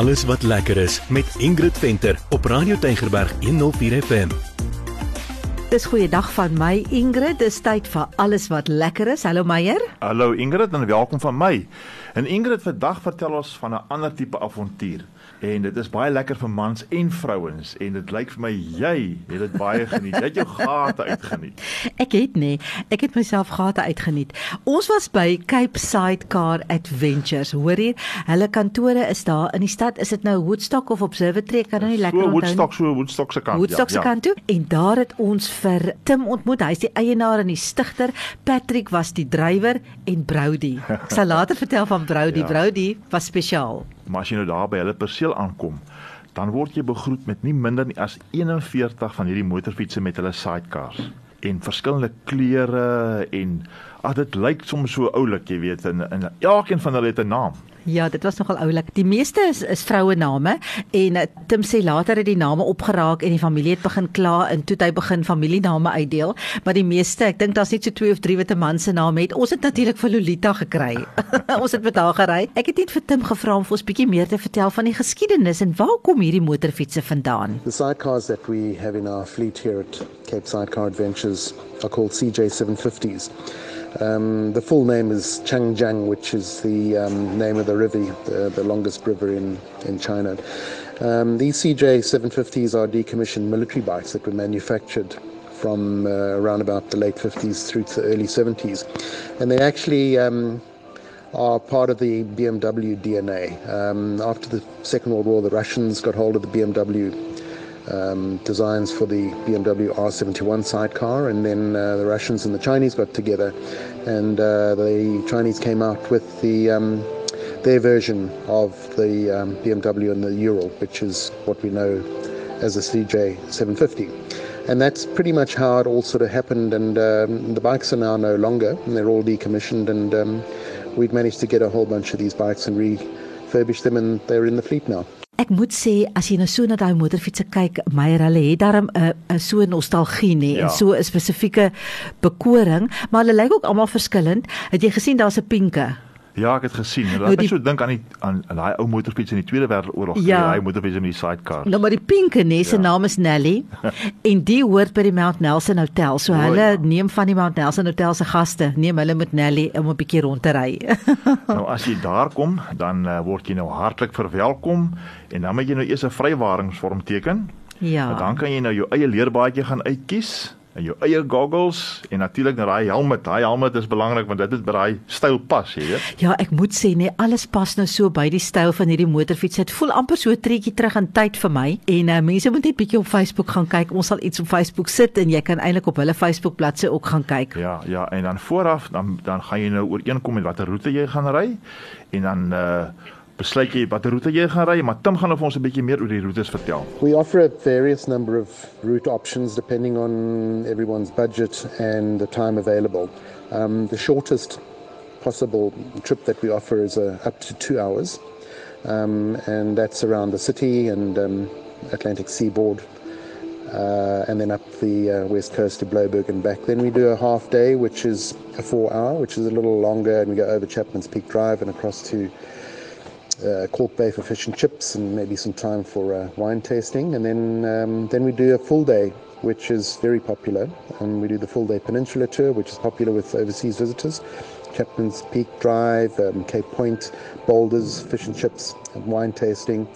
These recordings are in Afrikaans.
alles wat lekker is met Ingrid Venter op Radio Tygerberg 104 FM. Dis goeiedag van my Ingrid. Dis tyd vir alles wat lekker is. Hallo Meyer. Hallo Ingrid en welkom van my. En Ingrid vandag vertel ons van 'n ander tipe avontuur en dit is baie lekker vir mans en vrouens en dit lyk vir my jy het dit baie geniet. Jy het jou gate uitgeniet. Ek het nee, ek het myself gate uitgeniet. Ons was by Cape Sidecar Adventures. Hoor jy? Hulle kantore is daar in die stad. Is dit nou Woodstock of Observatory? Kan nou nie lekker onthou. Woodstock so Woodstock se kant. Woodstock se ja, ja. kant toe. En daar het ons vir Tim ontmoet. Hy's die eienaar en die stigter. Patrick was die drywer en Brody. Ek sal later vertel van Brody. Ja. Brody was spesiaal. Maar as jy nou daar by hulle perseel aankom, dan word jy begroet met nie minder nie as 41 van hierdie motorfietsse met hulle sidecars en verskillende kleure en ag dit lyk soms so oulik, jy weet, en, en elkeen van hulle het 'n naam. Ja, dit was nogal oulik. Die meeste is, is vroue name en uh, Tim sê later het die name opgeraak en die familie het begin kla en toe het hy begin familiename uitdeel, maar die meeste, ek dink daar's net so 2 of 3 wat 'n man se naam het. Ons het natuurlik vir Lolita gekry. ons het met haar gery. Ek het net vir Tim gevra om vir ons bietjie meer te vertel van die geskiedenis en waar kom hierdie motorfietsse vandaan? The sidecars that we have in our fleet here at Cape Sidecar Adventures are called CJ750s. Um, the full name is Changjiang, which is the um, name of the river, the, the, longest river in, in China. Um, these CJ 750s are decommissioned military bikes that were manufactured from uh, around about the late 50s through to the early 70s. And they actually um, are part of the BMW DNA. Um, after the Second World War, the Russians got hold of the BMW um, designs for the BMW R71 sidecar, and then uh, the Russians and the Chinese got together, and uh, the Chinese came out with the um, their version of the um, BMW and the Ural, which is what we know as the CJ750. And that's pretty much how it all sort of happened. And um, the bikes are now no longer, and they're all decommissioned. And um, we've managed to get a whole bunch of these bikes and refurbish them, and they're in the fleet now. Ek moet sê as jy nou so na daai motorfietsse kyk, Meyer, hulle het daarom 'n 'n so nostalgie nê ja. en so 'n spesifieke bekoring, maar hulle lyk ook almal verskillend. Het jy gesien daar's 'n pinke? Ja, ek het gesien. Laat nou, my so dink aan die aan daai ou motorfiets in die Tweede Wêreldoorlog, ja. daai motorfiets in die sidecar. Nou maar die pinke nee, se ja. naam is Nelly en die hoort by die Mount Nelson Hotel. So o, hulle ja. neem van die Mount Nelson Hotel se gaste, neem hulle met Nelly om 'n bietjie rond te ry. nou as jy daar kom, dan uh, word jy nou hartlik verwelkom en dan moet jy nou eers 'n vrywaringsvorm teken. Ja. Dan kan jy nou jou eie leerbaadjie gaan uitkies en jou eie goggles en natuurlik nou daai helmet. Daai helmet is belangrik want dit het by daai styl pas, jy weet. Ja, ek moet sê nee, alles pas nou so by die styl van hierdie motorfiets. Dit voel amper so 'n treetjie terug in tyd vir my. En uh, mense moet net bietjie op Facebook gaan kyk. Ons sal iets op Facebook sit en jy kan eintlik op hulle Facebook bladsy ook gaan kyk. Ja, ja, en dan vooraf dan dan gaan jy nou ooreenkom met watter roete jy gaan ry en dan uh besluit jy watter roete jy gaan ry, maar Tim gaan vir ons 'n bietjie meer oor die roetes vertel. We offer a various number of route options depending on everyone's budget and the time available. Um, the shortest possible trip that we offer is uh, up to 2 hours. Um, and that's around the city and um, Atlantic seaboard. Uh, and then up the uh, west coast to Bloberg and back. Then we do a half day, which is a four hour, which is a little longer, and we go over Chapman's Peak Drive and across to uh, Cork Bay for fish and chips and maybe some time for uh, wine tasting. And then, um, then we do a full day, which is very popular. And we do the full day peninsula tour, which is popular with overseas visitors. Chapman's Peak Drive, um, Cape Point, boulders, fish and chips, and wine tasting.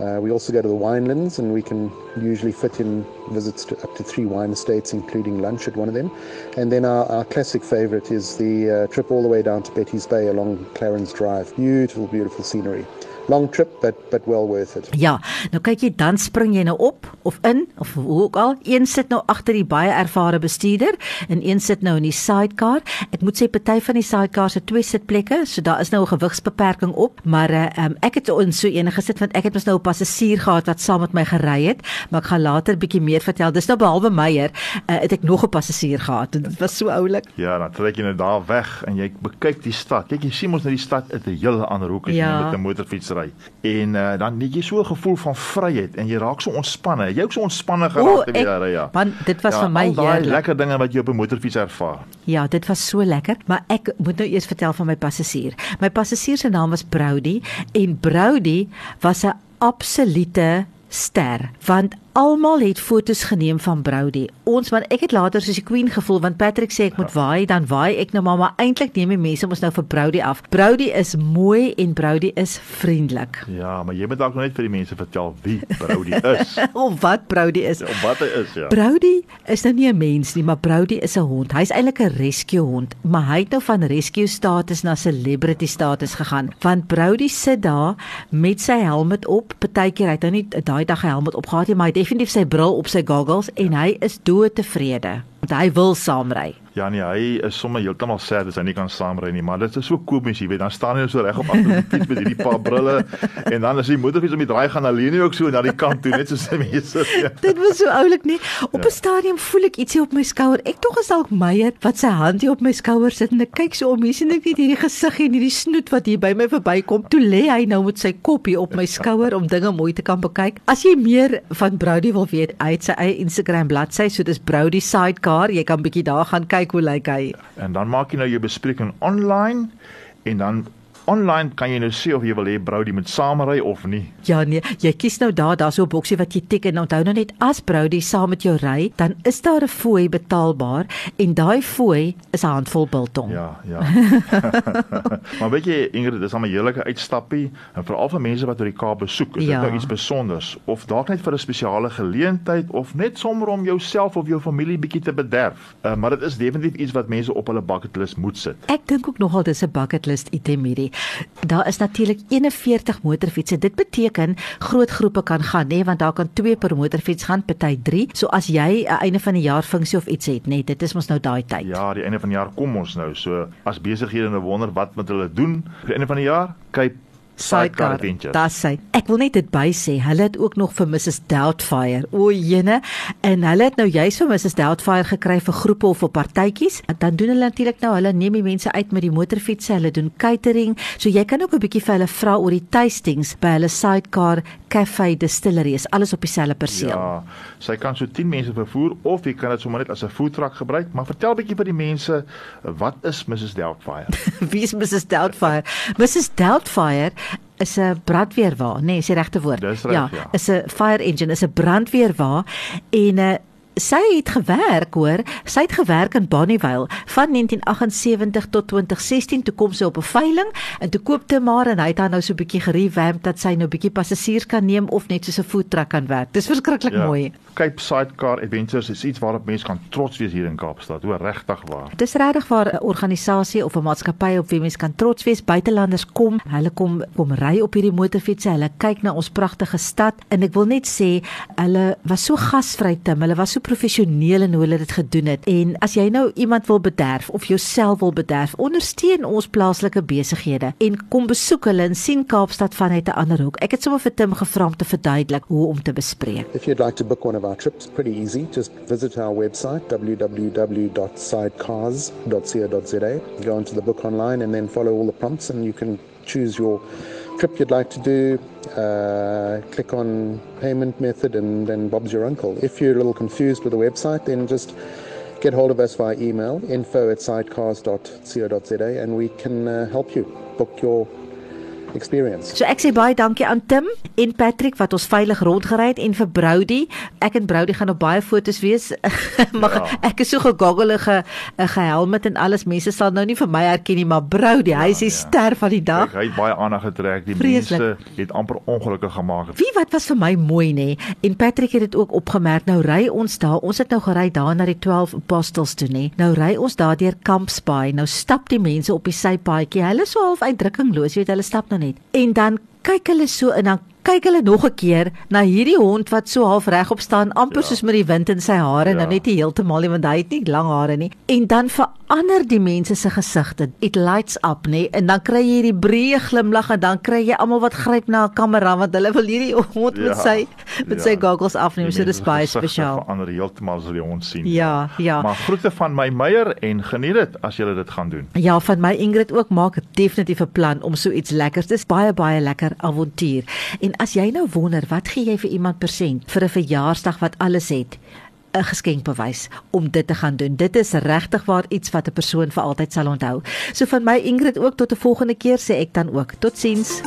Uh, we also go to the winelands, and we can usually fit in visits to up to three wine estates, including lunch at one of them. And then our, our classic favourite is the uh, trip all the way down to Betty's Bay along Clarence Drive. Beautiful, beautiful scenery. Long trip but but well worth it. Ja, nou kyk jy dan spring jy nou op of in of hoe ook al. Een sit nou agter die baie ervare bestuurder en een sit nou in die sidecar. Ek moet sê party van die sidecars het twee sitplekke, so daar is nou 'n gewigsbeperking op, maar uh, um, ek het in so enige gesit want ek het mos nou 'n passasier gehad wat saam met my gery het, maar ek gaan later bietjie meer vertel. Dis nou behalwe Meyer, uh, het ek nog 'n passasier gehad en dit was so oulik. Ja, dan trek jy nou daar weg en jy bekyk die stad. Kyk jy sien mos nou die stad uit 'n hele ander hoek as ja. jy met 'n motorfiets fietsry. En uh, dan het jy so 'n gevoel van vryheid en jy raak so ontspanne. Jy ook so ontspanne geraak te weer ja. Man, dit was ja, vir my heerlik. Lekker dinge wat jy op 'n motorfiets ervaar. Ja, dit was so lekker, maar ek moet nou eers vertel van my passasier. My passasier se naam was Brody en Brody was 'n absolute ster want almal het fotos geneem van Brody. Ons want ek het later soos die queen gevoel want Patrick sê ek moet ja. waai, dan waai ek nou maar maar eintlik neem die mense ons nou vir Brody af. Brody is mooi en Brody is vriendelik. Ja, maar jy moet dalk net vir die mense vertel wie Brody is. of wat Brody is. Of wat hy is, ja. Brody is nou nie 'n mens nie, maar Brody is 'n hond. Hy's eintlik 'n rescue hond, maar hy het nou van rescue status na celebrity status gegaan. Want Brody sit daar met sy helm op. Partykeer hy het nou nie daai dag 'n helm opgehad nie, maar hy definitief sy bril op sy goggles en hy is dood tevrede want hy wil saamry. Ja nee, hy is sommer heeltemal sad as hy nie kan saamry nie, maar dit is so komisch, jy weet, dan staan hy so reg op agter die fiets met hierdie paar brille en dan as die moederfiets om die draai gaan alleen ook so na die kant toe net soos die mense. dit was so oulik nie. Op 'n ja. stadium voel ek ietsie op my skouer. Ek tog is dalk Meyer wat sy hand hier op my skouer sit en ek kyk so om hier sien ek net hierdie gesig en hierdie snoet wat hier by my verbykom. Toe lê hy nou met sy kop hier op my skouer om dinge mooi te kan bekyk. As jy meer van Brody wil weet, hy het sy eie Instagram bladsy, so dis Brody Sidecar. Jy kan bietjie daar gaan kyk hoe lyk hy. En dan maak jy nou jou bespreking online en dan Online kan jy nou sê of jy wil hê Brody moet saamry of nie. Ja nee, jy kies nou daar, daar's so 'n boksie wat jy tik en onthou nou net as Brody saam met jou ry, dan is daar 'n fooi betaalbaar en daai fooi is 'n handvol biltong. Ja, ja. maar weet jy Ingrid, dis 'n heerlike uitstappie en veral vir mense wat oor die Kaap besoek, is dit ja. nou iets spesiaals of dalk net vir 'n spesiale geleentheid of net sommer om jouself of jou familie bietjie te bederf. Uh, maar dit is definitief iets wat mense op hulle bucket list moet sit. Ek dink ook nogal dis 'n bucket list item hierdie. Daar is natuurlik 41 motorfietsse. Dit beteken groot groepe kan gaan, nê, want daar kan 2 per motorfiets gaan, party 3. So as jy 'n einde van die jaar funksie of iets het, nê, dit is mos nou daai tyd. Ja, die einde van die jaar kom ons nou. So as besighede nou wonder wat met hulle doen die einde van die jaar, kyk Sidecar Adventure. Das sê. Ek wil net dit by sê, hulle het ook nog vir Mrs Doubtfire. O jene, en hulle het nou juist vir Mrs Doubtfire gekry vir groepe of vir partytjies. Dan doen hulle natuurlik nou, hulle neem die mense uit met die motorfietsse, hulle doen catering. So jy kan ook 'n bietjie vir hulle vra oor die tastings by hulle Sidecar Cafe Distillery. Is alles op dieselfde perseel. Ja. Sy kan so 10 mense vervoer of jy kan dit sommer net as 'n food truck gebruik, maar vertel bietjie vir die mense, wat is Mrs Doubtfire? Wie is Mrs Doubtfire? Mrs Doubtfire is 'n brandweerwa, nee, is die regte woord. Reg, ja, ja, is 'n fire engine, is 'n brandweerwa en 'n uh, sy het gewerk hoor. Sy het gewerk in Bonnievale van 1978 tot 2016 toe kom sy op 'n veiling en toe koop sy maar en hy het haar nou so 'n bietjie gerevamp dat sy nou 'n bietjie passasiers kan neem of net soos 'n food truck kan werk. Dis verskriklik ja. mooi. Cape Sidecar Adventures is iets waarop mense kan trots wees hier in Kaapstad hoor. Regtig waar. Dis regtig waar 'n organisasie of 'n maatskappy op wie mense kan trots wees. Buitelanders kom hulle kom kom ry op hierdie motorfietsse hulle kyk na ons pragtige stad en ek wil net sê hulle was so gasvry Tim. Hulle was so professioneel in hoe hulle dit gedoen het. En as jy nou iemand wil bederf of jouself wil bederf, ondersteun ons plaaslike besighede en kom besoek hulle en sien Kaapstad vanuit 'n ander hoek. Ek het sommer vir Tim gevra om te verduidelik hoe om te bespreek. If you'd like to book one of our trips, pretty easy. Just visit our website www.sidecars.co.za. Go onto the book online and then follow all the prompts and you can choose your trip you'd like to do, uh, click on payment method, and then Bob's your uncle. If you're a little confused with the website, then just get hold of us via email info at sidecars.co.za and we can uh, help you book your experience. So ek sê baie dankie aan Tim en Patrick wat ons veilig rondgery het en vir Brody. Ek en Brody gaan op baie fotos wees. maar ja. ek is so gegoggelige 'n gehelmet en alles. Mense sal nou nie vir my herken nie, maar Brody, ja, hy is die ja. ster van die dag. Kijk, hy het baie aandag getrek. Die Vreeslik. mense het amper ongelukkig gemaak. Wie wat was vir my mooi nê? En Patrick het dit ook opgemerk. Nou ry ons daar. Ons het nou gery daar na die 12 apostles toe nê. Nou ry ons daar deur Kampsbaai. Nou stap die mense op die sypaadjie. Hulle is so half uitdrukkingloos. Jy weet, hulle stap nou net. En dan kyk hulle so en dan kyk hulle nog 'n keer na hierdie hond wat so half regop staan, amper ja. soos met die wind in sy hare, ja. nou net nie heeltemal nie want hy het nie lang hare nie. En dan verander die mense se gesigte. It lights up, nê? En dan kry jy hierdie breë glimlag en dan kry jy almal wat gryp na 'n kamera want hulle wil hierdie hond ja. met sy met ja. sy goggles afneem. So dis baie spesiaal. Verander heeltemal as jy die hond sien. Ja, ja. Maar groete van my Meyer en geniet dit as jy dit gaan doen. Ja, van my Ingrid ook maak definitief 'n plan om so iets lekkers. Dis baie baie lekker avontuur. As jy nou wonder, wat gee jy vir iemand persent vir 'n verjaarsdag wat alles het? 'n geskenkbewys om dit te gaan doen. Dit is regtig waar iets wat 'n persoon vir altyd sal onthou. So van my Ingrid ook tot 'n volgende keer sê ek dan ook. Totsiens.